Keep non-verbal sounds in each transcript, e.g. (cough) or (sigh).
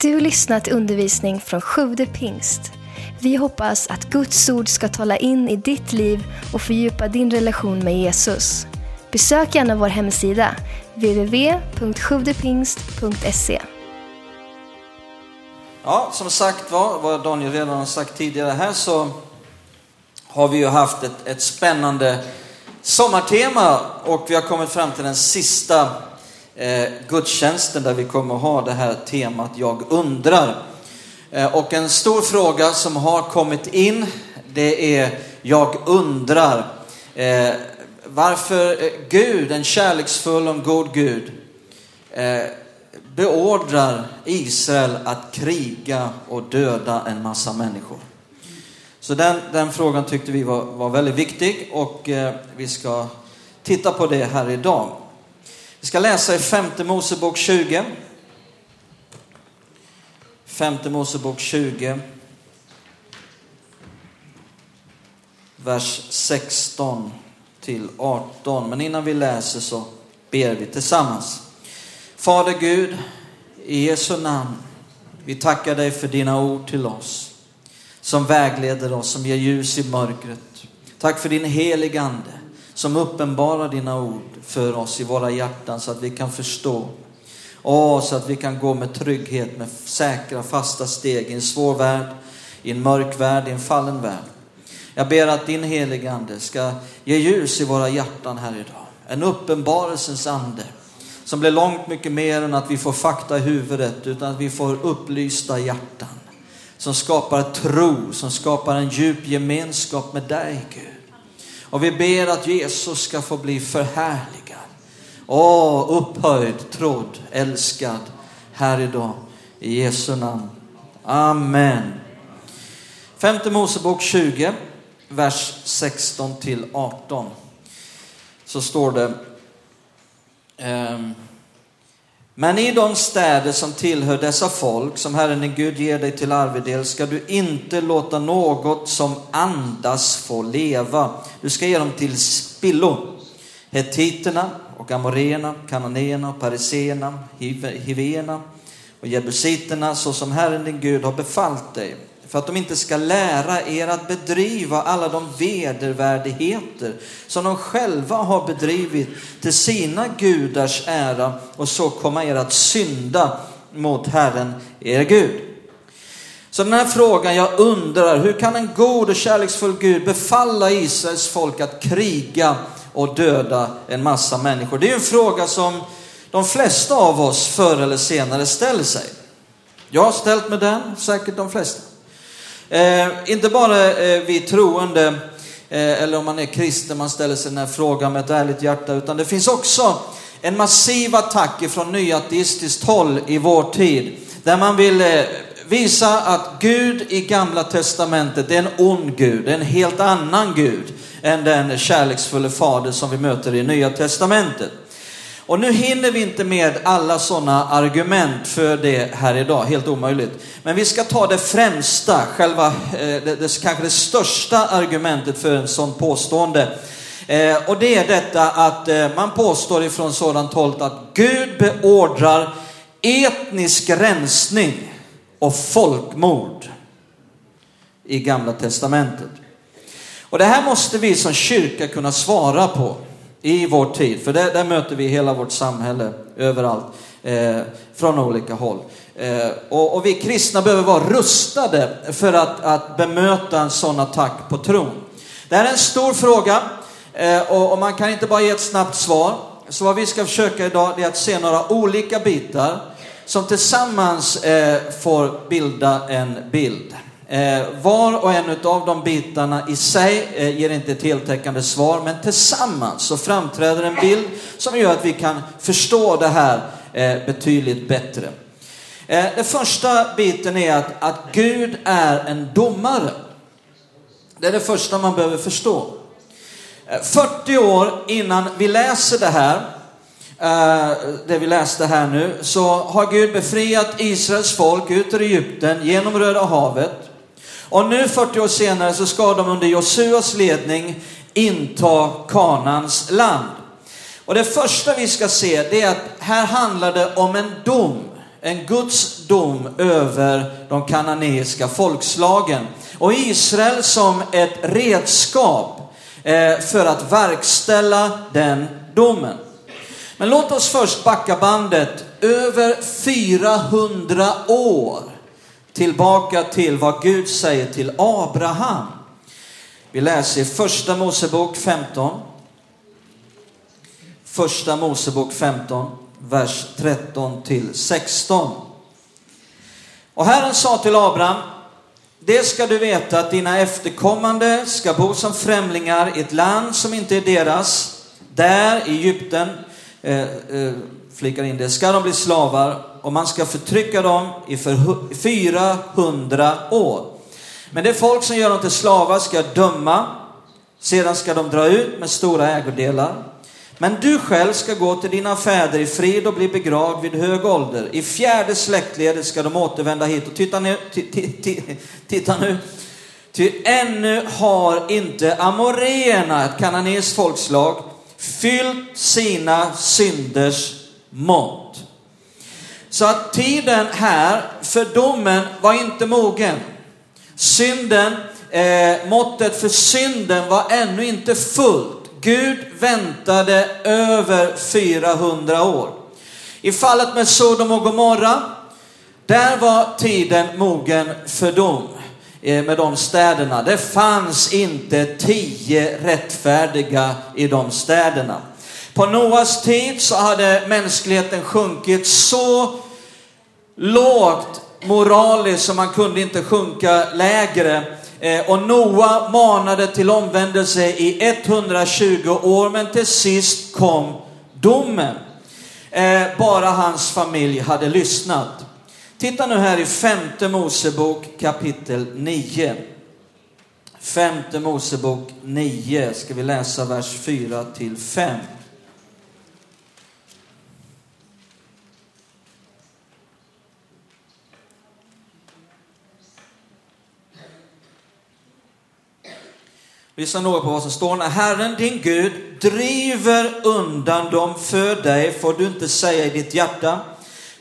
Du lyssnat till undervisning från Sjude pingst. Vi hoppas att Guds ord ska tala in i ditt liv och fördjupa din relation med Jesus. Besök gärna vår hemsida, www.sjuvdepingst.se. Ja, som sagt var, vad Daniel redan har sagt tidigare här, så har vi ju haft ett, ett spännande sommartema och vi har kommit fram till den sista eh, gudstjänsten där vi kommer ha det här temat Jag undrar. Eh, och en stor fråga som har kommit in, det är Jag undrar eh, varför eh, Gud, en kärleksfull och god Gud, eh, beordrar Israel att kriga och döda en massa människor. Så den, den frågan tyckte vi var, var väldigt viktig och eh, vi ska titta på det här idag. Vi ska läsa i femte Mosebok 20. Femte Mosebok 20. Vers 16 till 18. Men innan vi läser så ber vi tillsammans. Fader Gud, i Jesu namn, vi tackar dig för dina ord till oss som vägleder oss, som ger ljus i mörkret. Tack för din heligande som uppenbarar dina ord för oss i våra hjärtan så att vi kan förstå. Åh, så att vi kan gå med trygghet, med säkra, fasta steg i en svår värld, i en mörk värld, i en fallen värld. Jag ber att din heligande ska ge ljus i våra hjärtan här idag. En uppenbarelsens ande som blir långt mycket mer än att vi får fakta i huvudet, utan att vi får upplysta hjärtan. Som skapar tro, som skapar en djup gemenskap med dig Gud. Och vi ber att Jesus ska få bli förhärligad. Åh, upphöjd, trodd, älskad här idag. I Jesu namn. Amen. Femte Mosebok 20, vers 16 till 18. Så står det. Um, men i de städer som tillhör dessa folk, som Herren din Gud ger dig till arvedel, ska du inte låta något som andas få leva. Du ska ge dem till spillo. Hetiterna och amoréerna, kananéerna och pariséerna, hivéerna och jebusiterna, så som Herren din Gud har befallt dig för att de inte ska lära er att bedriva alla de vedervärdigheter som de själva har bedrivit till sina gudars ära och så komma er att synda mot Herren, er Gud. Så den här frågan, jag undrar, hur kan en god och kärleksfull Gud befalla Israels folk att kriga och döda en massa människor? Det är en fråga som de flesta av oss förr eller senare ställer sig. Jag har ställt mig den, säkert de flesta. Eh, inte bara eh, vi troende, eh, eller om man är kristen, man ställer sig den här frågan med ett ärligt hjärta, utan det finns också en massiv attack från nyateistiskt håll i vår tid, där man vill eh, visa att Gud i Gamla Testamentet är en ond Gud, en helt annan Gud än den kärleksfulla Fader som vi möter i Nya Testamentet. Och nu hinner vi inte med alla sådana argument för det här idag, helt omöjligt. Men vi ska ta det främsta, själva, eh, det, det, kanske det största argumentet för en sån påstående. Eh, och det är detta att eh, man påstår ifrån sådant håll att Gud beordrar etnisk rensning och folkmord i Gamla Testamentet. Och det här måste vi som kyrka kunna svara på i vår tid, för där, där möter vi hela vårt samhälle överallt, eh, från olika håll. Eh, och, och, vi kristna behöver vara rustade för att, att bemöta en sån attack på tron. Det här är en stor fråga eh, och, och, man kan inte bara ge ett snabbt svar. Så vad vi ska försöka idag är att se några olika bitar som tillsammans eh, får bilda en bild. Eh, var och en av de bitarna i sig eh, ger inte ett heltäckande svar, men tillsammans så framträder en bild som gör att vi kan förstå det här eh, betydligt bättre. Eh, den första biten är att, att Gud är en domare. Det är det första man behöver förstå. Eh, 40 år innan vi läser det här, eh, det vi läste här nu, så har Gud befriat Israels folk ut ur Egypten genom Röda havet. Och nu 40 år senare så ska de under Josuas ledning inta Kanans land. Och det första vi ska se det är att här handlar det om en dom. en Guds dom över de kananeiska folkslagen och Israel som ett redskap eh, för att verkställa den domen. Men låt oss först backa bandet över 400 år tillbaka till vad Gud säger till Abraham. Vi läser i första Mosebok 15. Första Mosebok 15, vers 13 till 16. Och Herren sa till Abraham, det ska du veta att dina efterkommande ska bo som främlingar i ett land som inte är deras. Där i Egypten, eh, eh, flikar in det, ska de bli slavar och man ska förtrycka dem i för 400 år. Men det folk som gör dem till slavar ska döma, sedan ska de dra ut med stora ägodelar. Men du själv ska gå till dina fäder i frid och bli begravd vid hög ålder. I fjärde släktledet ska de återvända hit. Och titta nu, titta nu. Ty ännu har inte amoreerna, ett kananesiskt folkslag, fyllt sina synders mått. Så att tiden här för domen var inte mogen. Synden, eh, måttet för synden var ännu inte fullt. Gud väntade över 400 år. I fallet med Sodom och Gomorra, där var tiden mogen för dom Eh, med de städerna. Det fanns inte tio rättfärdiga i de städerna. På Noas tid så hade mänskligheten sjunkit så lågt moraliskt som man kunde inte sjunka lägre. Eh, och Noa manade till omvändelse i 120 år, men till sist kom domen. Eh, bara hans familj hade lyssnat. Titta nu här i femte Mosebok kapitel 9. Femte Mosebok 9 ska vi läsa vers 4 till 5. Lyssna noga på vad som står. När Herren din Gud driver undan dem för dig får du inte säga i ditt hjärta.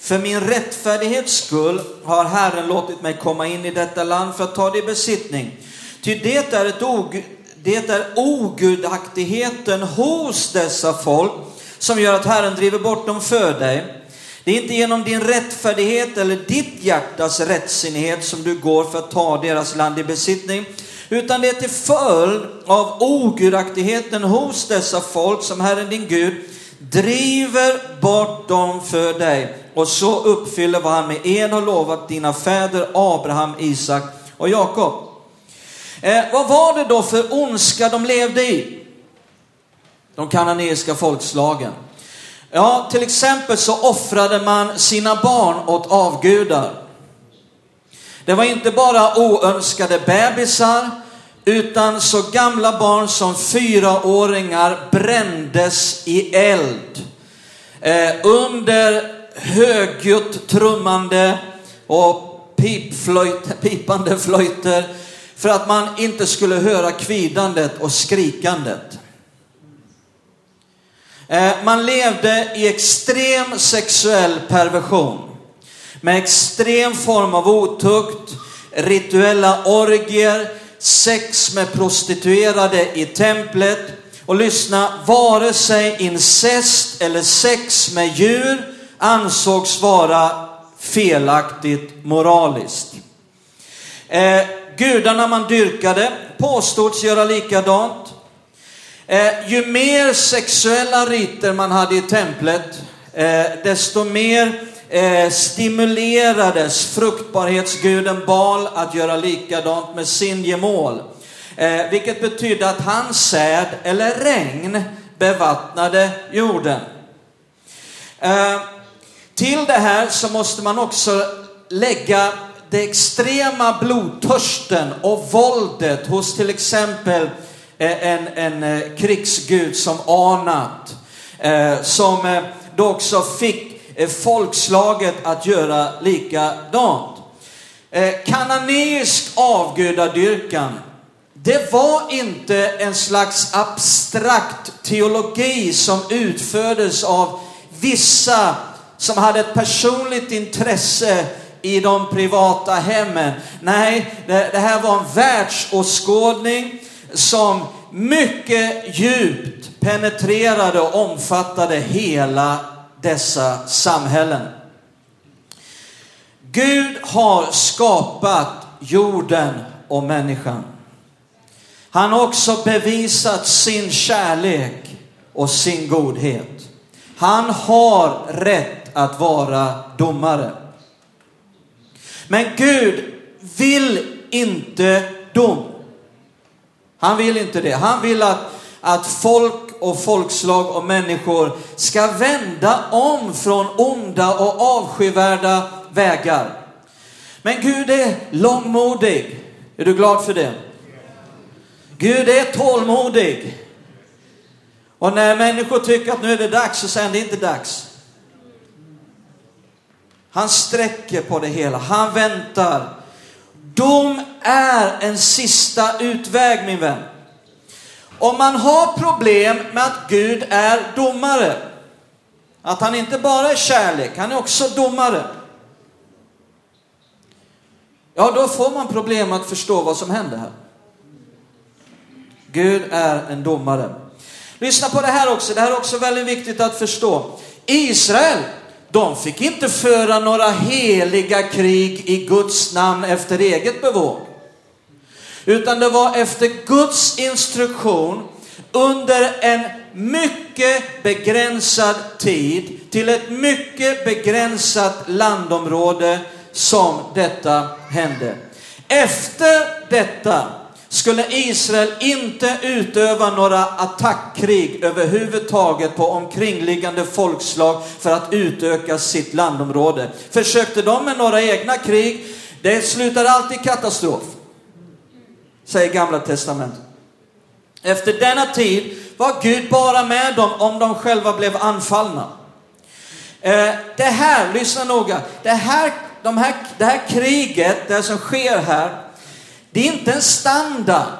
För min rättfärdighets skull har Herren låtit mig komma in i detta land för att ta det i besittning. Ty det är, ett og, det är ogudaktigheten hos dessa folk som gör att Herren driver bort dem för dig. Det är inte genom din rättfärdighet eller ditt hjärtas rättsinnighet som du går för att ta deras land i besittning, utan det är till följd av ogudaktigheten hos dessa folk som Herren din Gud driver bort dem för dig. Och så uppfyller vad han med en har lovat dina fäder Abraham, Isak och Jakob. Eh, vad var det då för ondska de levde i? De kananeiska folkslagen. Ja, till exempel så offrade man sina barn åt avgudar. Det var inte bara oönskade bebisar, utan så gamla barn som fyraåringar brändes i eld. Eh, under högljutt trummande och pipflöjt, pipande flöjter för att man inte skulle höra kvidandet och skrikandet. Eh, man levde i extrem sexuell perversion med extrem form av otukt, rituella orgier, sex med prostituerade i templet och lyssna, vare sig incest eller sex med djur ansågs vara felaktigt moraliskt. Eh, gudarna man dyrkade påstods göra likadant. Eh, ju mer sexuella riter man hade i templet, eh, desto mer eh, stimulerades fruktbarhetsguden Bal att göra likadant med sin gemål. Eh, vilket betydde att hans säd eller regn bevattnade jorden. Eh, till det här så måste man också lägga det extrema blodtörsten och våldet hos till exempel eh, en, en eh, krigsgud som Anat. Eh, som då också fick folkslaget att göra likadant. Kananeisk avgudadyrkan, det var inte en slags abstrakt teologi som utfördes av vissa som hade ett personligt intresse i de privata hemmen. Nej, det, det här var en världsåskådning som mycket djupt penetrerade och omfattade hela dessa samhällen. Gud har skapat jorden och människan. Han har också bevisat sin kärlek och sin godhet. Han har rätt att vara domare. Men Gud vill inte dom. Han vill inte det. Han vill att, att folk och folkslag och människor ska vända om från onda och avskyvärda vägar. Men Gud är långmodig. Är du glad för det? Gud är tålmodig. Och när människor tycker att nu är det dags så säger han det är inte dags. Han sträcker på det hela, han väntar. Dom är en sista utväg min vän. Om man har problem med att Gud är domare, att han inte bara är kärlek, han är också domare. Ja, då får man problem att förstå vad som händer här. Gud är en domare. Lyssna på det här också, det här är också väldigt viktigt att förstå. Israel, de fick inte föra några heliga krig i Guds namn efter eget bevåg. Utan det var efter Guds instruktion under en mycket begränsad tid till ett mycket begränsat landområde som detta hände. Efter detta skulle Israel inte utöva några attackkrig överhuvudtaget på omkringliggande folkslag för att utöka sitt landområde. Försökte de med några egna krig, det slutade alltid katastrof. Säger Gamla Testamentet. Efter denna tid var Gud bara med dem om de själva blev anfallna. Eh, det här, lyssna noga, det här, de här, det här kriget, det som sker här, det är inte en standard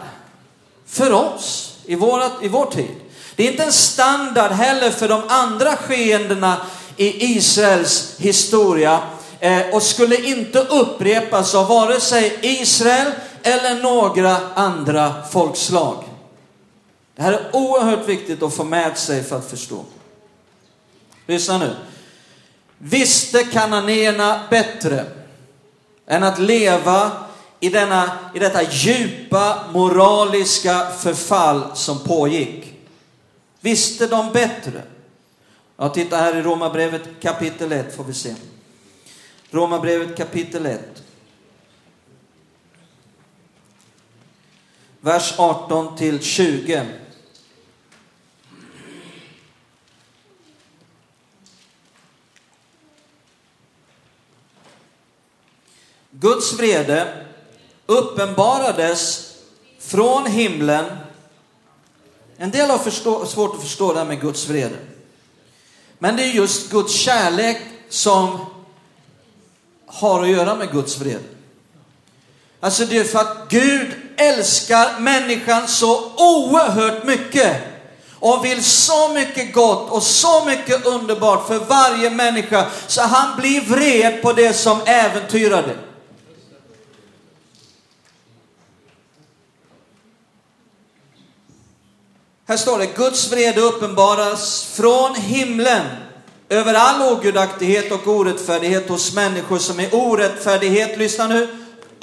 för oss i, vårat, i vår tid. Det är inte en standard heller för de andra skeendena i Israels historia eh, och skulle inte upprepas av vare sig Israel eller några andra folkslag. Det här är oerhört viktigt att få med sig för att förstå. Lyssna nu. Visste kananéerna bättre än att leva i, denna, i detta djupa moraliska förfall som pågick. Visste de bättre? Ja, titta här i Romarbrevet kapitel 1 får vi se. Romarbrevet kapitel 1. Vers 18 till 20. Guds vrede uppenbarades från himlen. En del har förstå, svårt att förstå det här med Guds vrede. Men det är just Guds kärlek som har att göra med Guds vrede. Alltså det är för att Gud älskar människan så oerhört mycket och vill så mycket gott och så mycket underbart för varje människa så han blir vred på det som äventyrar det. Här står det, Guds vrede uppenbaras från himlen över all ogudaktighet och orättfärdighet hos människor som i orättfärdighet, lyssna nu,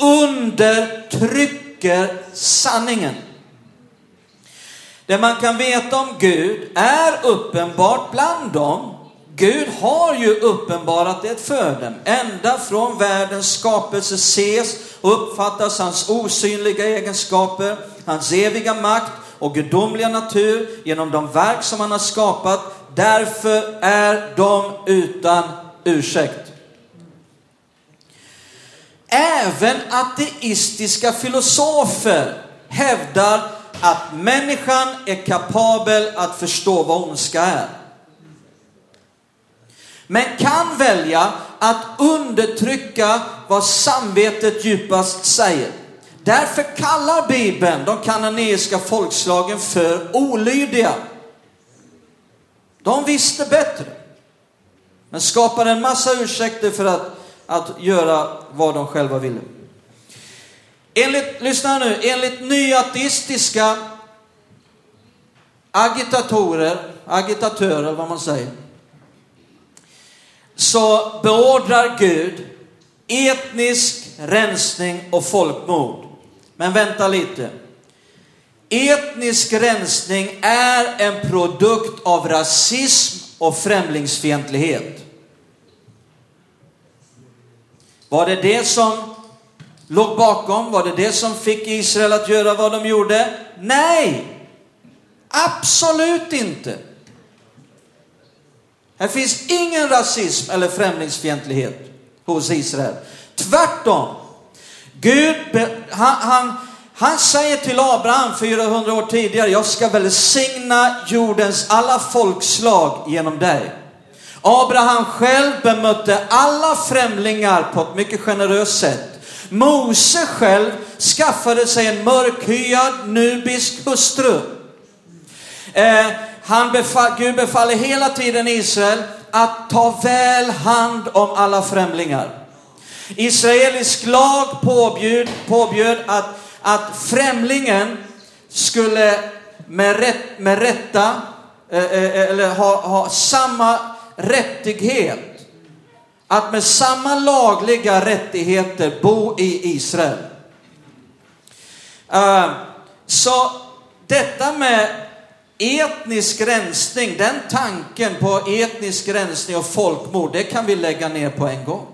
undertrycker sanningen. Det man kan veta om Gud är uppenbart bland dem. Gud har ju uppenbarat det för dem. Ända från världens skapelse ses och uppfattas hans osynliga egenskaper, hans eviga makt och gudomliga natur genom de verk som han har skapat. Därför är de utan ursäkt. Även ateistiska filosofer hävdar att människan är kapabel att förstå vad ondska är. Men kan välja att undertrycka vad samvetet djupast säger. Därför kallar Bibeln de kananeiska folkslagen för olydiga. De visste bättre. Men skapade en massa ursäkter för att, att göra vad de själva ville. Enligt, lyssna nu, enligt nyateistiska agitatorer, agitatörer vad man säger, så beordrar Gud etnisk rensning och folkmord. Men vänta lite. Etnisk rensning är en produkt av rasism och främlingsfientlighet. Var det det som låg bakom? Var det det som fick Israel att göra vad de gjorde? Nej, absolut inte. Här finns ingen rasism eller främlingsfientlighet hos Israel. Tvärtom. Gud, han, han, han säger till Abraham 400 år tidigare, jag ska välsigna jordens alla folkslag genom dig. Abraham själv bemötte alla främlingar på ett mycket generöst sätt. Mose själv skaffade sig en mörkhyad nubisk hustru. Eh, han befall, Gud befaller hela tiden Israel att ta väl hand om alla främlingar. Israelisk lag påbjöd, påbjöd att, att främlingen skulle med, rätt, med rätta, eh, eh, eh, eller ha, ha samma rättighet att med samma lagliga rättigheter bo i Israel. Eh, så detta med etnisk rensning, den tanken på etnisk rensning och folkmord, det kan vi lägga ner på en gång.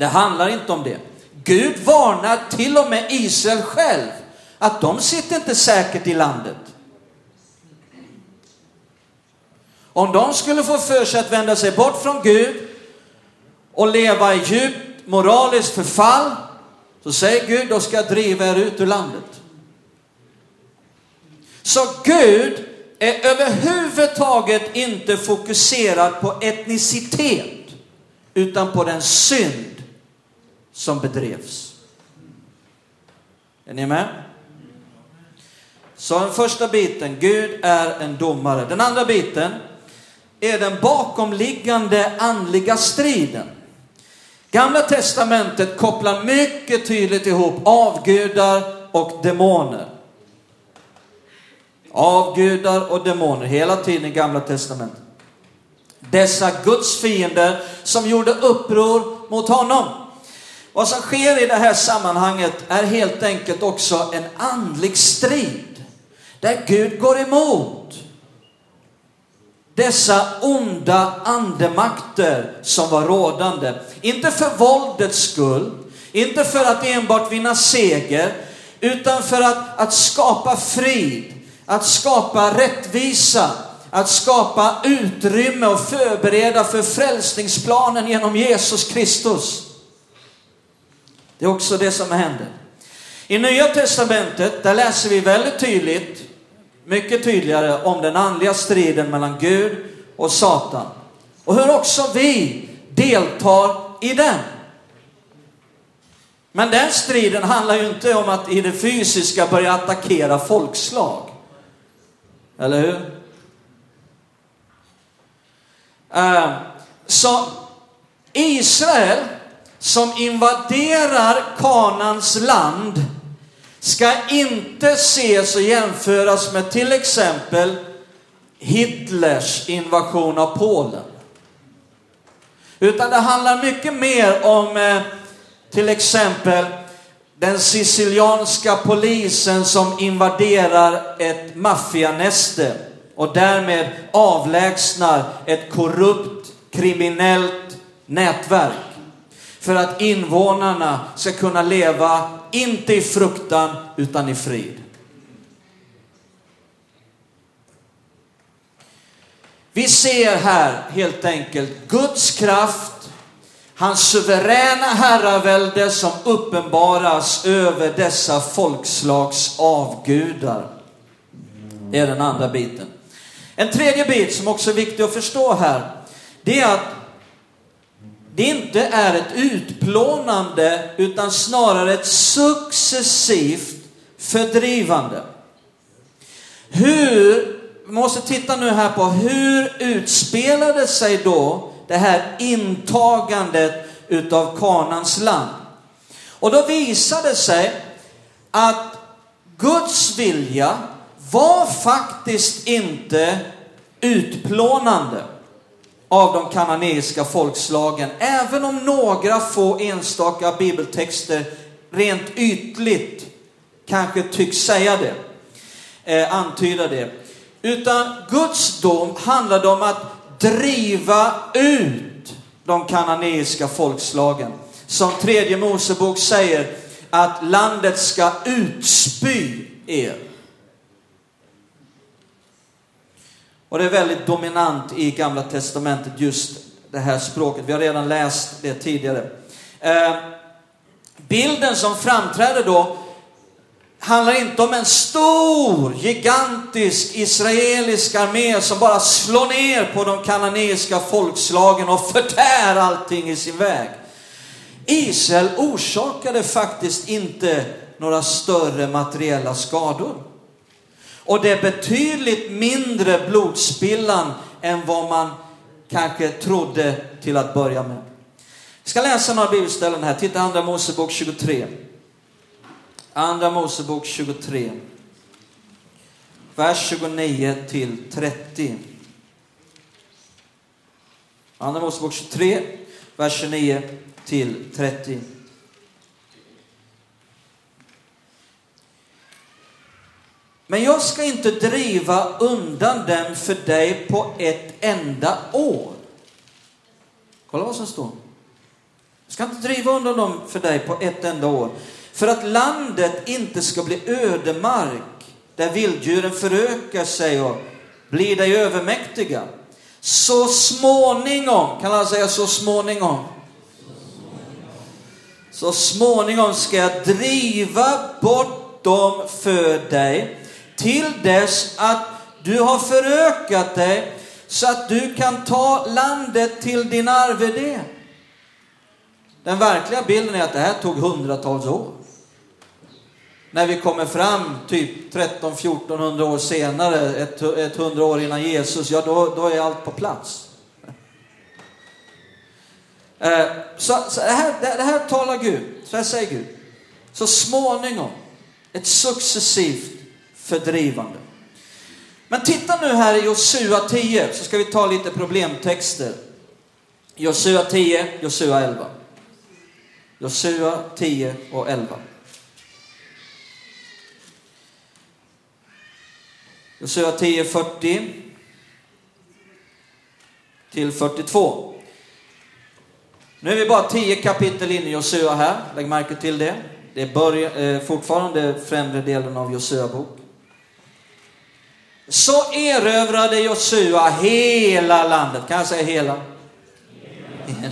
Det handlar inte om det. Gud varnar till och med Israel själv att de sitter inte säkert i landet. Om de skulle få för sig att vända sig bort från Gud och leva i djupt moraliskt förfall, så säger Gud, då ska jag driva er ut ur landet. Så Gud är överhuvudtaget inte fokuserad på etnicitet, utan på den synd som bedrevs. Är ni med? Så den första biten, Gud är en domare. Den andra biten är den bakomliggande andliga striden. Gamla testamentet kopplar mycket tydligt ihop avgudar och demoner. Avgudar och demoner hela tiden i gamla testamentet. Dessa Guds fiender som gjorde uppror mot honom. Vad som sker i det här sammanhanget är helt enkelt också en andlig strid. Där Gud går emot dessa onda andemakter som var rådande. Inte för våldets skull, inte för att enbart vinna seger, utan för att, att skapa frid, att skapa rättvisa, att skapa utrymme och förbereda för frälsningsplanen genom Jesus Kristus. Det är också det som händer. I Nya Testamentet, där läser vi väldigt tydligt mycket tydligare om den andliga striden mellan Gud och Satan. Och hur också vi deltar i den. Men den striden handlar ju inte om att i det fysiska börja attackera folkslag. Eller hur? Uh, så Israel som invaderar Kanans land ska inte ses och jämföras med till exempel Hitlers invasion av Polen. Utan det handlar mycket mer om eh, till exempel den sicilianska polisen som invaderar ett maffianäste och därmed avlägsnar ett korrupt kriminellt nätverk för att invånarna ska kunna leva, inte i fruktan, utan i frid. Vi ser här helt enkelt Guds kraft, hans suveräna herravälde som uppenbaras över dessa folkslags avgudar. Det är den andra biten. En tredje bit som också är viktig att förstå här, det är att det inte är ett utplånande utan snarare ett successivt fördrivande. Hur, vi måste titta nu här på hur utspelade sig då det här intagandet utav Kanans land. Och då visade det sig att Guds vilja var faktiskt inte utplånande av de kananeiska folkslagen, även om några få enstaka bibeltexter rent ytligt kanske tycks säga det, eh, antyda det. Utan Guds dom handlade om att driva ut de kananeiska folkslagen. Som tredje Mosebok säger, att landet ska utspy er. Och det är väldigt dominant i Gamla Testamentet, just det här språket. Vi har redan läst det tidigare. Eh, bilden som framträder då handlar inte om en stor, gigantisk israelisk armé som bara slår ner på de kananeiska folkslagen och förtär allting i sin väg. Israel orsakade faktiskt inte några större materiella skador. Och det är betydligt mindre blodspillan än vad man kanske trodde till att börja med. Vi ska läsa några bibelställen här. Titta Andra Mosebok 23. Andra Mosebok 23. Vers 29 till 30. Andra Mosebok 23, vers 29 till 30. Men jag ska inte driva undan dem för dig på ett enda år. Kolla vad som står. Jag ska inte driva undan dem för dig på ett enda år. För att landet inte ska bli ödemark där vilddjuren förökar sig och blir dig övermäktiga. Så småningom, kan alla säga så småningom? Så småningom ska jag driva bort dem för dig till dess att du har förökat dig så att du kan ta landet till din arvedel. Den verkliga bilden är att det här tog hundratals år. När vi kommer fram typ 13-1400 år senare, ett, ett hundra år innan Jesus, ja då, då är allt på plats. Eh, så, så det, här, det, det, här talar Gud, så här säger Gud. Så småningom, ett successivt fördrivande. Men titta nu här i Josua 10, så ska vi ta lite problemtexter. Josua 10, Josua 11. Josua 10 och 11. Josua 10, 40 till 42. Nu är vi bara 10 kapitel in i Josua här, lägg märke till det. Det är börja, eh, fortfarande främre delen av Josua bok. Så erövrade Josua hela landet, kan jag säga hela?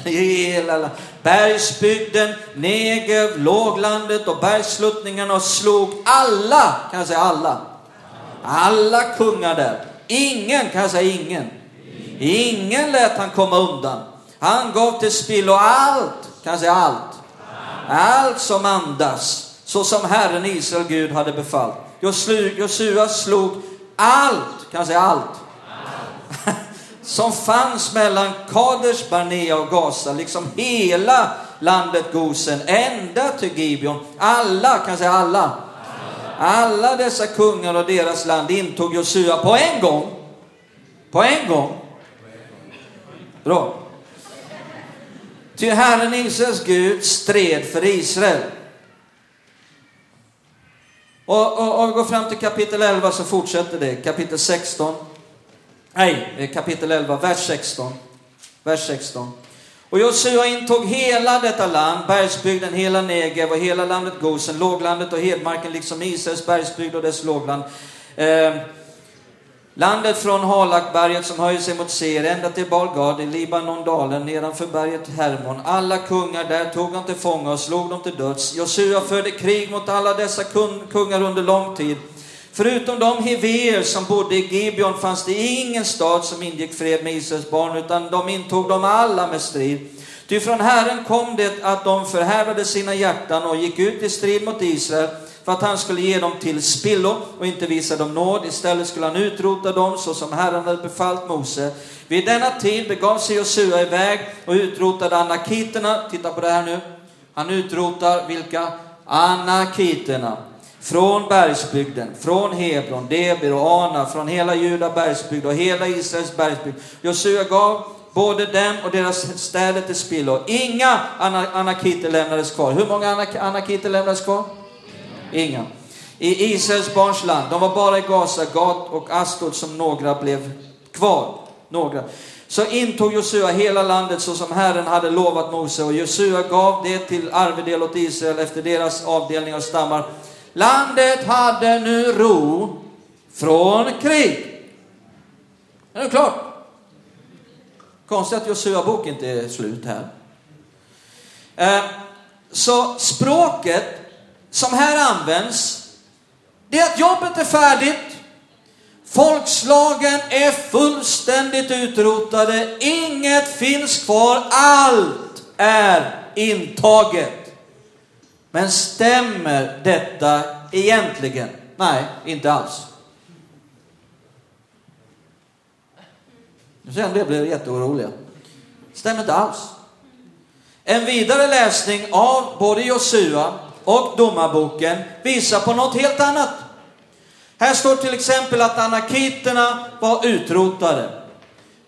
Hela landet. Bergsbygden, Negev, låglandet och bergssluttningarna och slog alla, kan jag säga alla? Alla kungar där. Ingen, kan jag säga ingen? Ingen lät han komma undan. Han gav till spillo allt, kan jag säga allt? Allt som andas, så som Herren Israel Gud hade befallt. Josua slog allt, kan jag säga allt? allt. (laughs) som fanns mellan Kaders Barnea och Gaza, liksom hela landet Gosen, ända till Gibeon. Alla, kan jag säga alla? Alla dessa kungar och deras land intog Josua på en gång. På en gång. Bra. Ty Herren Israels Gud stred för Israel. Och, och, vi går fram till kapitel 11 så fortsätter det. Kapitel 16. Nej, eh, kapitel 11, vers 16. Vers 16. Och Josua intog hela detta land, bergsbygden, hela Negev och hela landet Gosen, låglandet och hedmarken, liksom Israels bergsbygd och dess lågland. Eh, landet från Halakberget som höjer sig mot Ser, ända till Balgad i Libanondalen nedanför berget Hermon. Alla kungar där tog han till fånga och slog dem till döds. Josua förde krig mot alla dessa kungar under lång tid. Förutom de hivéer som bodde i Gibeon fanns det ingen stad som ingick fred med Israels barn, utan de intog dem alla med strid. Ty från Herren kom det att de förhärdade sina hjärtan och gick ut i strid mot Israel för att han skulle ge dem till spillo och inte visa dem nåd. Istället skulle han utrota dem så som Herren hade befallt Mose. Vid denna tid begav sig Josua iväg och utrotade anakiterna. Titta på det här nu. Han utrotar vilka? Anakiterna. Från bergsbygden, från Hebron, Debir och Ana, från hela Juda bergsbygd och hela Israels bergsbygd. Josua gav både dem och deras städer till spillo. Inga anakiter lämnades kvar. Hur många anakiter lämnades kvar? Inga. I Israels barns land, de var bara i Gaza, Gat och Astod som några blev kvar. Några. Så intog Josua hela landet så som Herren hade lovat Mose och Josua gav det till arvedel åt Israel efter deras avdelning av stammar. Landet hade nu ro från krig. Är det klart? Konstigt att Josua bok inte är slut här. Eh, så språket som här används, det är att jobbet är färdigt. Folkslagen är fullständigt utrotade. Inget finns kvar. Allt är intaget. Men stämmer detta egentligen? Nej, inte alls. Nu ser en del blev jätteoroliga. Stämmer inte alls. En vidare läsning av både Josua och Domarboken visar på något helt annat. Här står till exempel att anakiterna var utrotade.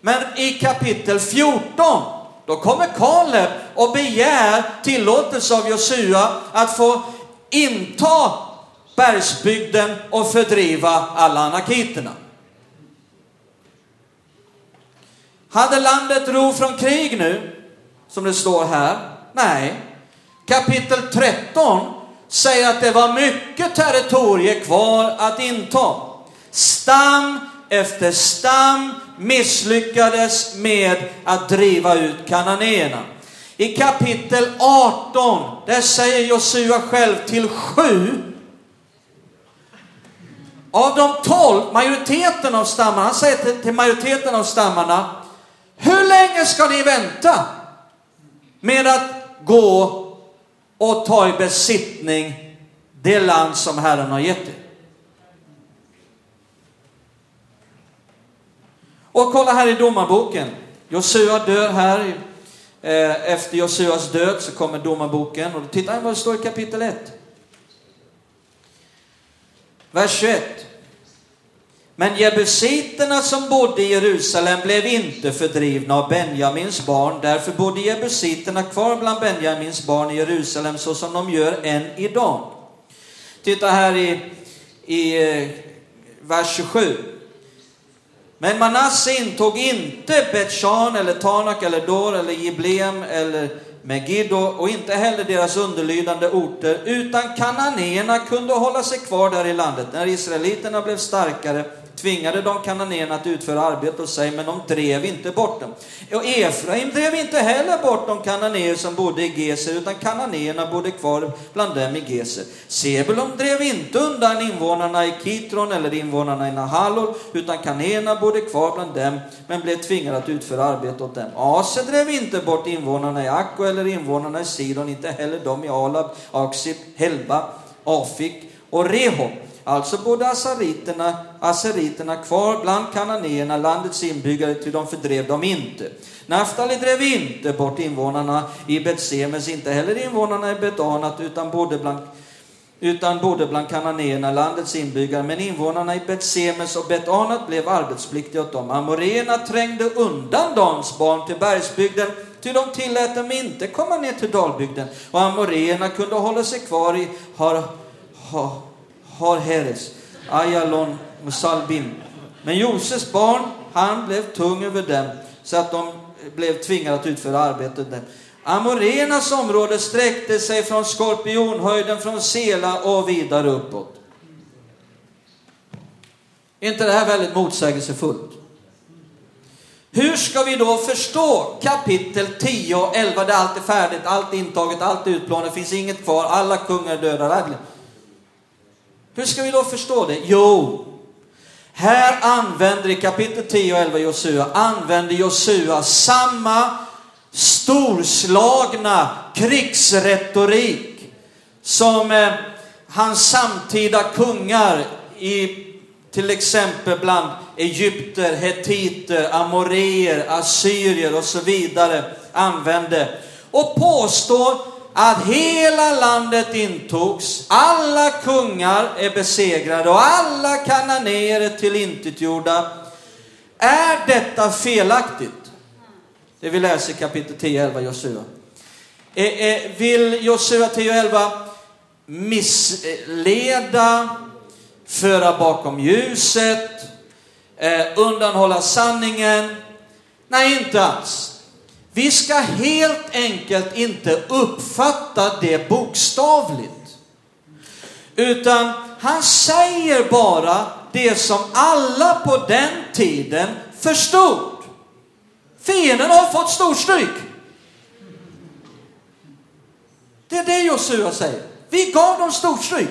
Men i kapitel 14, då kommer Kaleb och begär tillåtelse av Josua att få inta bergsbygden och fördriva alla anakiterna. Hade landet ro från krig nu, som det står här? Nej. Kapitel 13 säger att det var mycket territorier kvar att inta. Stam efter stam misslyckades med att driva ut kananéerna. I kapitel 18, där säger Josua själv till sju av de tolv, majoriteten av stammarna, han säger till, till majoriteten av stammarna, hur länge ska ni vänta med att gå och ta i besittning det land som Herren har gett er? Och kolla här i domarboken. Josua dör här. Eh, efter Josuas död så kommer domarboken. Och titta vad det står i kapitel 1. Vers 21. Men jebusiterna som bodde i Jerusalem blev inte fördrivna av Benjamins barn. Därför bodde jebusiterna kvar bland Benjamins barn i Jerusalem så som de gör än idag. Titta här i, i eh, vers 27. Men Manasse intog inte Betshan eller Tanak eller Dor eller Jiblem eller Megiddo och inte heller deras underlydande orter, utan kananéerna kunde hålla sig kvar där i landet. När israeliterna blev starkare tvingade de kananéerna att utföra arbete hos sig, men de drev inte bort dem. Och Efraim drev inte heller bort de kananéer som bodde i Geser, utan kananéerna bodde kvar bland dem i Geser. Sebulon drev inte undan invånarna i Kitron eller invånarna i Nahalol, utan kananéerna bodde kvar bland dem, men blev tvingade att utföra arbete åt dem. Aser drev inte bort invånarna i Akko eller invånarna i Sidon, inte heller de i Alab, Aksib, Helba, Afik och Rehob. Alltså bodde asariterna, asariterna kvar bland kananéerna, landets inbyggare, till de fördrev dem inte. Naftali drev inte bort invånarna i Betsemes, inte heller invånarna i Betanat, utan bodde bland utan bodde bland kananéerna, landets inbyggare, men invånarna i Betsemes och Betanat blev arbetspliktiga åt dem. Amoréerna trängde undan Dans barn till bergsbygden, ty de tillät dem inte komma ner till dalbygden, och amoréerna kunde hålla sig kvar i Har, har, har Heres, Ayalon och Salbim. Men Josefs barn, han blev tung över dem så att de blev tvingade att utföra arbetet. Amorenas område sträckte sig från Skorpionhöjden, från Sela och vidare uppåt. Är inte det här väldigt motsägelsefullt? Hur ska vi då förstå kapitel 10 och 11 där allt är färdigt, allt är intaget, allt är utplånat, det finns inget kvar, alla kungar är döda. Hur ska vi då förstå det? Jo, här använder i kapitel 10 och 11 Josua, använder Josua samma storslagna krigsretorik som eh, hans samtida kungar i till exempel bland egypter, hetiter, amoreer, assyrier och så vidare använde och påstår att hela landet intogs, alla kungar är besegrade och alla kananéer är tillintetgjorda. Är detta felaktigt? Det vi läser i kapitel 10 11 Josua. Eh, eh, vill Josua 10-11 missleda, föra bakom ljuset, eh, undanhålla sanningen? Nej, inte alls. Vi ska helt enkelt inte uppfatta det bokstavligt. Utan han säger bara det som alla på den tiden förstod. Fienden har fått storstryk. Det är det Josua säger. Vi gav dem storstryk.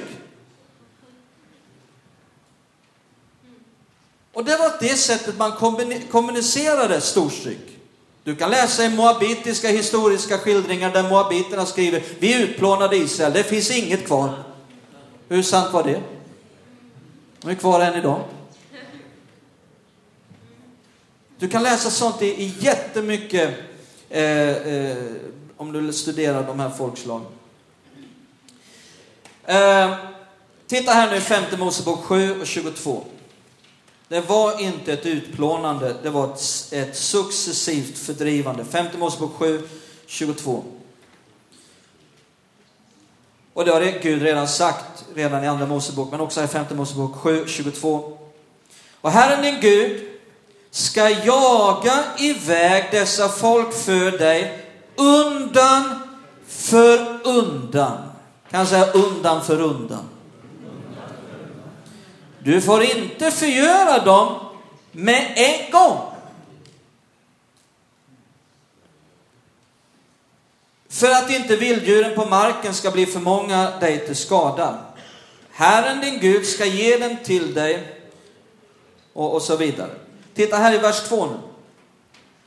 Och det var det sättet man kommunicerade storstryk. Du kan läsa i moabitiska historiska skildringar där moabiterna skriver, vi utplånade Israel, det finns inget kvar. Hur sant var det? De är kvar än idag. Du kan läsa sånt i, i jättemycket eh, eh, om du studerar de här folkslagen. Eh, titta här nu i femte Mosebok 7 och 22. Det var inte ett utplånande, det var ett, ett successivt fördrivande. Femte Mosebok 7, 22. Och det har Gud redan sagt, redan i andra Mosebok, men också i femte Mosebok 7, 22. Och Herren din Gud ska jaga iväg dessa folk för dig undan för undan. Kan jag säga undan för undan. Du får inte förgöra dem med en gång. För att inte vilddjuren på marken ska bli för många dig till skada. Herren din Gud ska ge dem till dig och, och så vidare. Titta här i vers 2 nu.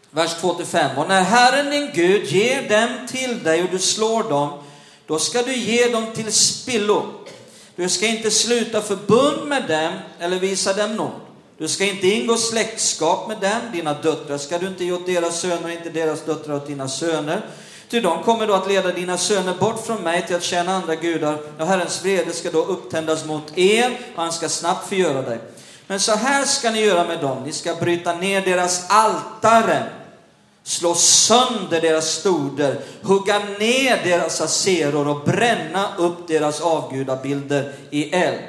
Vers 2 till 5. Och när Herren din Gud ger dem till dig och du slår dem, då ska du ge dem till spillo. Du ska inte sluta förbund med dem eller visa dem nåd. Du ska inte ingå släktskap med dem, dina döttrar ska du inte ge åt deras söner och inte deras döttrar åt dina söner. Ty de kommer då att leda dina söner bort från mig till att tjäna andra gudar, och Herrens vrede ska då upptändas mot er, och han ska snabbt förgöra dig. Men så här ska ni göra med dem, ni ska bryta ner deras altare slå sönder deras stoder, hugga ner deras aseror och bränna upp deras avgudabilder i eld.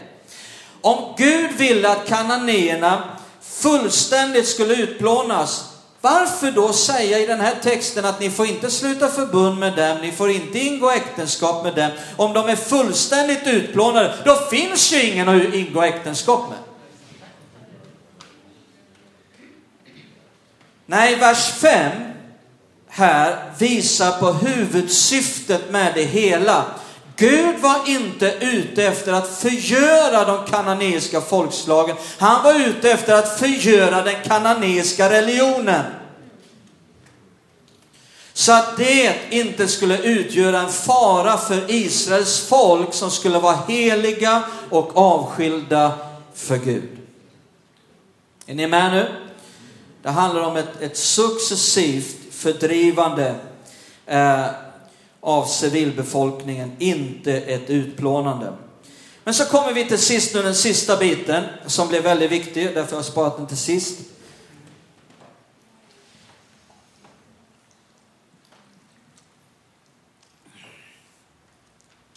Om Gud ville att kananéerna fullständigt skulle utplånas, varför då säga i den här texten att ni får inte sluta förbund med dem, ni får inte ingå äktenskap med dem. Om de är fullständigt utplånade, då finns ju ingen att ingå äktenskap med. Nej, vers 5 här visar på huvudsyftet med det hela. Gud var inte ute efter att förgöra de kananeiska folkslagen. Han var ute efter att förgöra den kananeiska religionen. Så att det inte skulle utgöra en fara för Israels folk som skulle vara heliga och avskilda för Gud. Är ni med nu? Det handlar om ett, ett successivt fördrivande eh, av civilbefolkningen, inte ett utplånande. Men så kommer vi till sist nu, den sista biten som blev väldigt viktig, därför har jag sparat den till sist.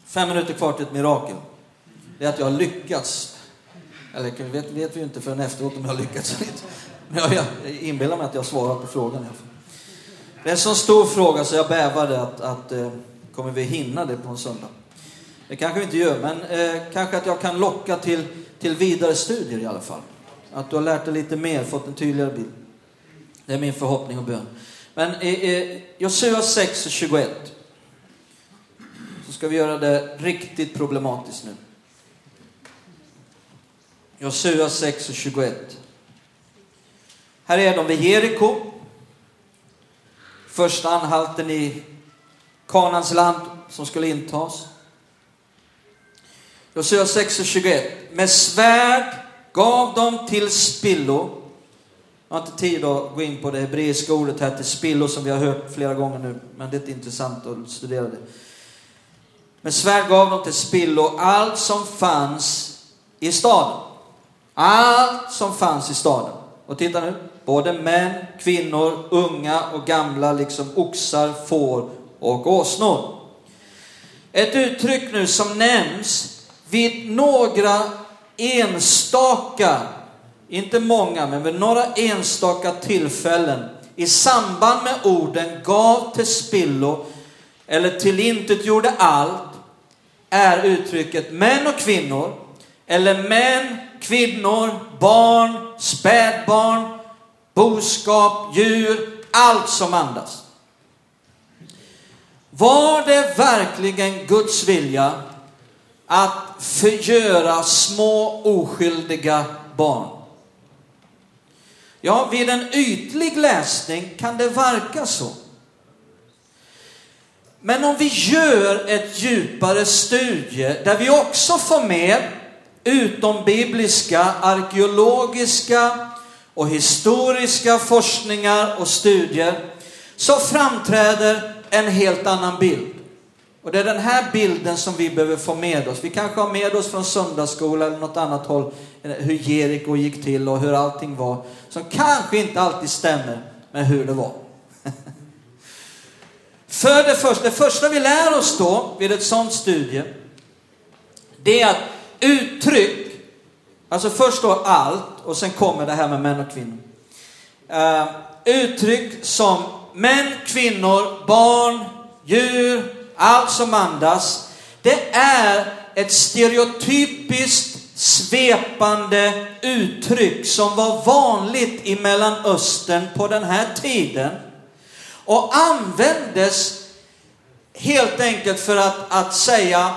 Fem minuter kvar till ett mirakel. Det är att jag har lyckats. Eller vet, vet vi ju inte förrän efteråt om jag har lyckats eller inte. Men jag, inbillar mig att jag har svarat på frågan i alla fall. Det är en så stor fråga så jag bävade att, att eh, kommer vi hinna det på en söndag? Det kanske vi inte gör, men eh, kanske att jag kan locka till, till vidare studier i alla fall. Att du har lärt dig lite mer, fått en tydligare bild. Det är min förhoppning och bön. Men i eh, Josua 6 och 21 så ska vi göra det riktigt problematiskt nu. Josua 6 och 21. Här är de vid Jeriko. första anhalten i Kanans land som skulle intas. Josua 6 och 21. Med svärd gav de till spillo. Jag har inte tid att gå in på det hebreiska ordet här till spillo som vi har hört flera gånger nu, men det är intressant att studera det. Med svärd gav de till spillo allt som fanns i staden. Allt som fanns i staden. Och titta nu, både män, kvinnor, unga och gamla, liksom oxar, får och åsnor. Ett uttryck nu som nämns vid några enstaka, inte många, men vid några enstaka tillfällen i samband med orden gav till spillo eller tillintetgjorde allt är uttrycket män och kvinnor eller män, kvinnor, barn, spädbarn, boskap, djur, allt som andas. Var det verkligen Guds vilja att förgöra små oskyldiga barn? Ja, vid en ytlig läsning kan det verka så. Men om vi gör ett djupare studie där vi också får med utombibliska, arkeologiska och historiska forskningar och studier så framträder en helt annan bild. Och det är den här bilden som vi behöver få med oss. Vi kanske har med oss från söndagsskola eller något annat håll eh, hur Jeriko gick till och hur allting var. Som kanske inte alltid stämmer med hur det var. (laughs) För det första, det första vi lär oss då vid ett sådant studie, det är att uttryck, alltså först då allt och sen kommer det här med män och kvinnor. Uh, uttryck som män, kvinnor, barn, djur, allt som andas. Det är ett stereotypiskt svepande uttryck som var vanligt i Mellanöstern på den här tiden och användes helt enkelt för att, att säga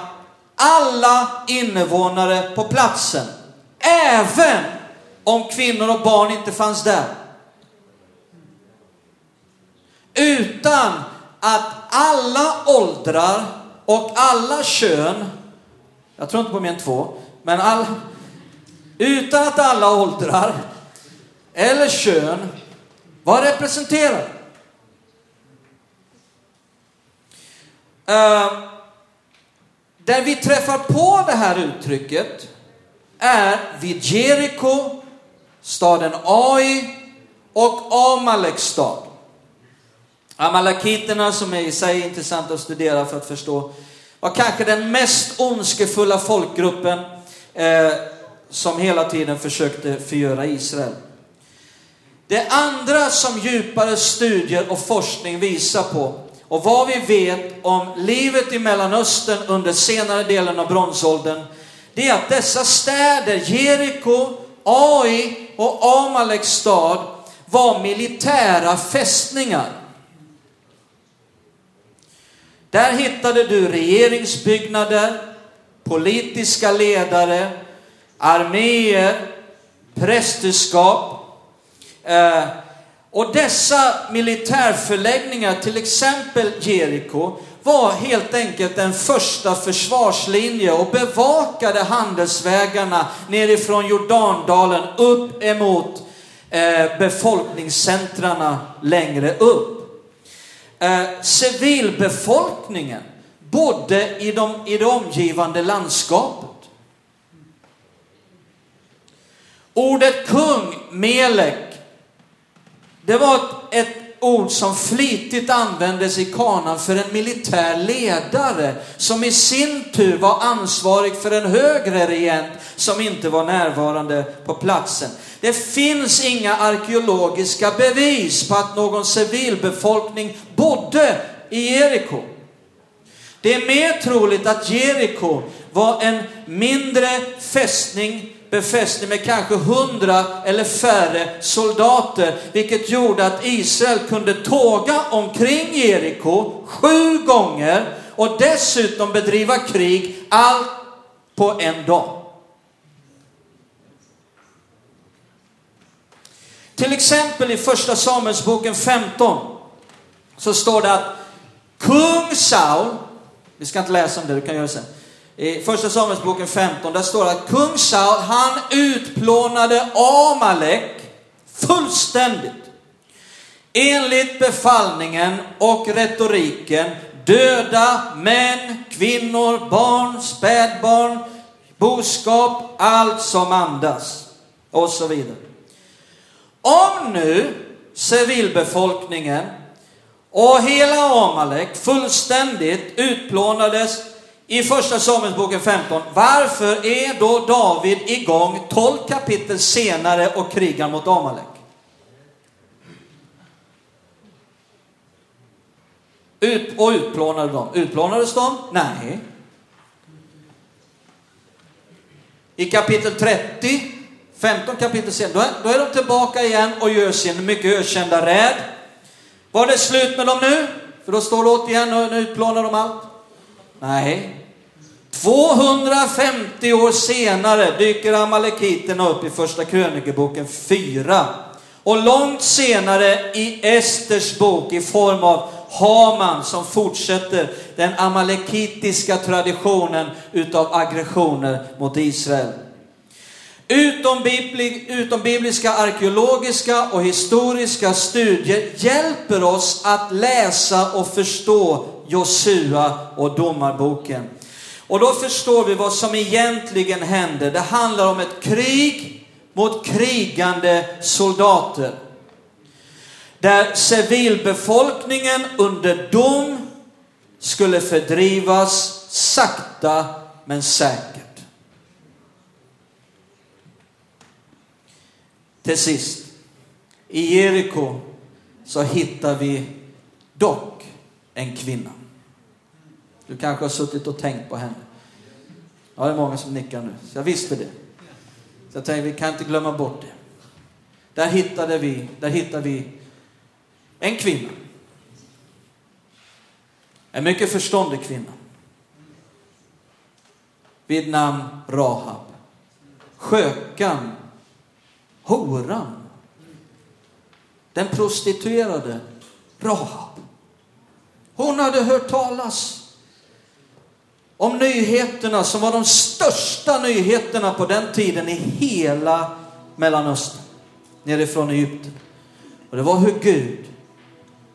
alla invånare på platsen, även om kvinnor och barn inte fanns där. Utan att alla åldrar och alla kön, jag tror inte på mer än två, men all, utan att alla åldrar eller kön var representerade. Uh, där vi träffar på det här uttrycket är vid Jeriko, staden Ai och Amaleks stad. Amalekiterna, som är i sig intressant att studera för att förstå, var kanske den mest ondskefulla folkgruppen eh, som hela tiden försökte förgöra Israel. Det andra som djupare studier och forskning visar på och vad vi vet om livet i Mellanöstern under senare delen av bronsåldern, det är att dessa städer, Jeriko, Ai och Amaleks stad, var militära fästningar. Där hittade du regeringsbyggnader, politiska ledare, arméer, prästerskap. Eh, och dessa militärförläggningar, till exempel Jeriko, var helt enkelt en första försvarslinje och bevakade handelsvägarna nerifrån Jordandalen upp emot eh, befolkningscentrarna längre upp. Eh, civilbefolkningen bodde i, de, i det omgivande landskapet. Ordet kung, Melek, det var ett, ett ord som flitigt användes i kanan för en militär ledare som i sin tur var ansvarig för en högre regent som inte var närvarande på platsen. Det finns inga arkeologiska bevis på att någon civilbefolkning bodde i Jeriko. Det är mer troligt att Jeriko var en mindre fästning befästning med kanske hundra eller färre soldater, vilket gjorde att Israel kunde tåga omkring Jeriko sju gånger och dessutom bedriva krig allt på en dag. Till exempel i första Samuelsboken 15 så står det att kung Saul, vi ska inte läsa om det, du kan göra det sen. I första Samuelsboken 15, där står det att kung Saul, han utplånade Amalek fullständigt. Enligt befallningen och retoriken döda män, kvinnor, barn, spädbarn, boskap, allt som andas och så vidare. Om nu civilbefolkningen och hela Amalek fullständigt utplånades i första Samuelsboken 15. Varför är då David igång 12 kapitel senare och krigar mot Amalek? Ut, och utplånade dem. Utplånades de? Nej. I kapitel 30, 15 kapitel senare, då är, då är de tillbaka igen och gör sin mycket ökända räd. Var det slut med dem nu? För då står det återigen, nu utplånar de allt. Nej. 250 år senare dyker amalekiterna upp i första krönikeboken 4. Och långt senare i Esters bok i form av Haman som fortsätter den amalekitiska traditionen utav aggressioner mot Israel. Utombibliska arkeologiska och historiska studier hjälper oss att läsa och förstå Josua och domarboken. Och då förstår vi vad som egentligen hände. Det handlar om ett krig mot krigande soldater. Där civilbefolkningen under dom skulle fördrivas sakta men säkert. Till sist, i Jeriko så hittar vi dock en kvinna. Du kanske har suttit och tänkt på henne. Ja, det är många som nickar nu, så jag visste det. Så jag tänkte, vi kan inte glömma bort det. Där hittade vi, där hittade vi en kvinna. En mycket förståndig kvinna. Vid namn Rahab. Skökan horan, den prostituerade Rahab. Hon hade hört talas om nyheterna som var de största nyheterna på den tiden i hela Mellanöstern, nerifrån Egypten. Och det var hur Gud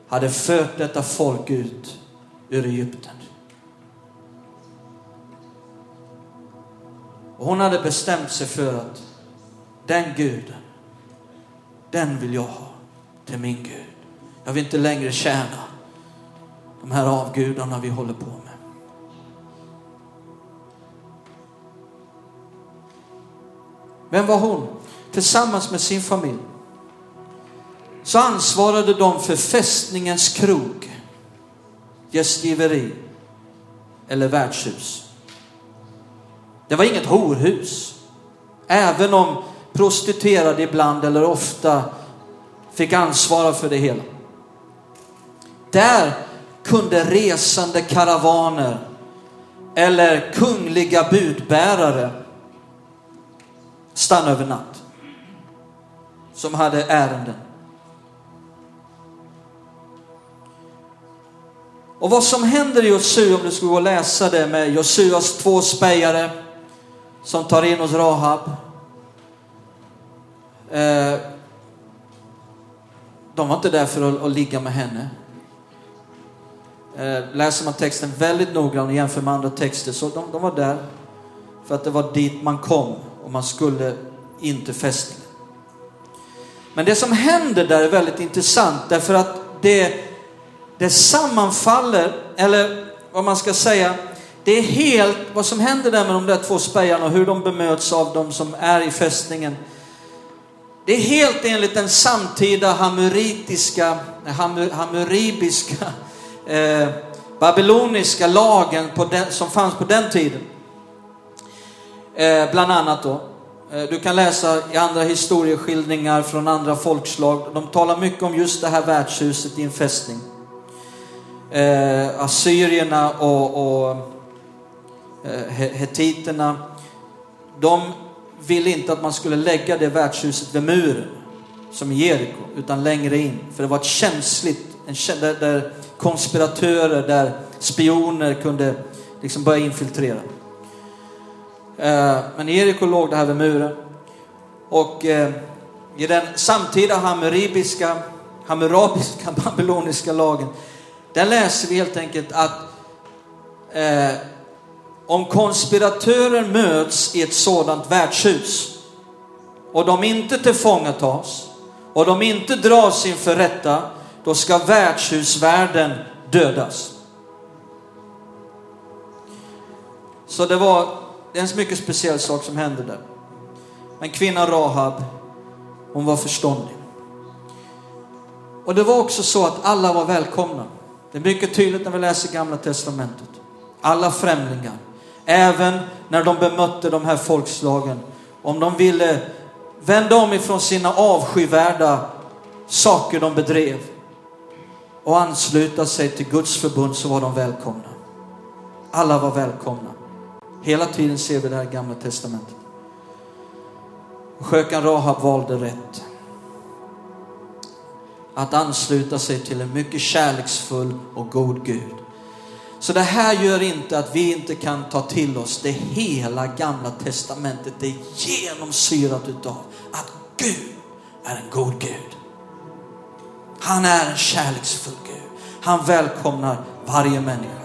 hade fört detta folk ut ur Egypten. Och hon hade bestämt sig för att den guden, den vill jag ha till min Gud. Jag vill inte längre tjäna de här avgudarna vi håller på med. Vem var hon? Tillsammans med sin familj så ansvarade de för fästningens krog, gästgiveri eller värdshus. Det var inget horhus. Även om prostituerade ibland eller ofta fick ansvara för det hela. Där kunde resande karavaner eller kungliga budbärare stanna över natt. Som hade ärenden. Och vad som händer i Josua, om du skulle gå och läsa det med Josuas två spejare som tar in hos Rahab Eh, de var inte där för att, att ligga med henne. Eh, läser man texten väldigt noggrant och jämför med andra texter så de, de var där för att det var dit man kom och man skulle inte fästa. Men det som händer där är väldigt intressant därför att det, det sammanfaller, eller vad man ska säga, det är helt, vad som händer där med de där två spejarna och hur de bemöts av de som är i fästningen det är helt enligt den samtida hamuritiska, hamur, hamuribiska, eh, babyloniska lagen den, som fanns på den tiden. Eh, bland annat då. Eh, du kan läsa i andra historieskildringar från andra folkslag. De talar mycket om just det här värdshuset i en fästning. Eh, assyrierna och, och eh, hetiterna, de ville inte att man skulle lägga det värdshuset vid muren, som i Jeriko, utan längre in. För det var ett känsligt en, där, där konspiratörer, där spioner kunde liksom börja infiltrera. Eh, men Jeriko låg där vid muren. Och eh, i den samtida hammurabiska, hammurabiska (laughs) babyloniska lagen, där läser vi helt enkelt att eh, om konspiratörer möts i ett sådant värdshus och de inte tillfångatas och de inte dras inför rätta, då ska värdshusvärden dödas. Så det var det är en mycket speciell sak som hände där. Men kvinnan Rahab, hon var förståndig. Och det var också så att alla var välkomna. Det är mycket tydligt när vi läser gamla testamentet. Alla främlingar, även när de bemötte de här folkslagen, om de ville vända om ifrån sina avskyvärda saker de bedrev och ansluta sig till Guds förbund så var de välkomna. Alla var välkomna. Hela tiden ser vi det här i gamla testamentet. Skökan Rahab valde rätt. Att ansluta sig till en mycket kärleksfull och god Gud. Så det här gör inte att vi inte kan ta till oss det hela gamla testamentet. Det är genomsyrat utav att Gud är en god Gud. Han är en kärleksfull Gud. Han välkomnar varje människa.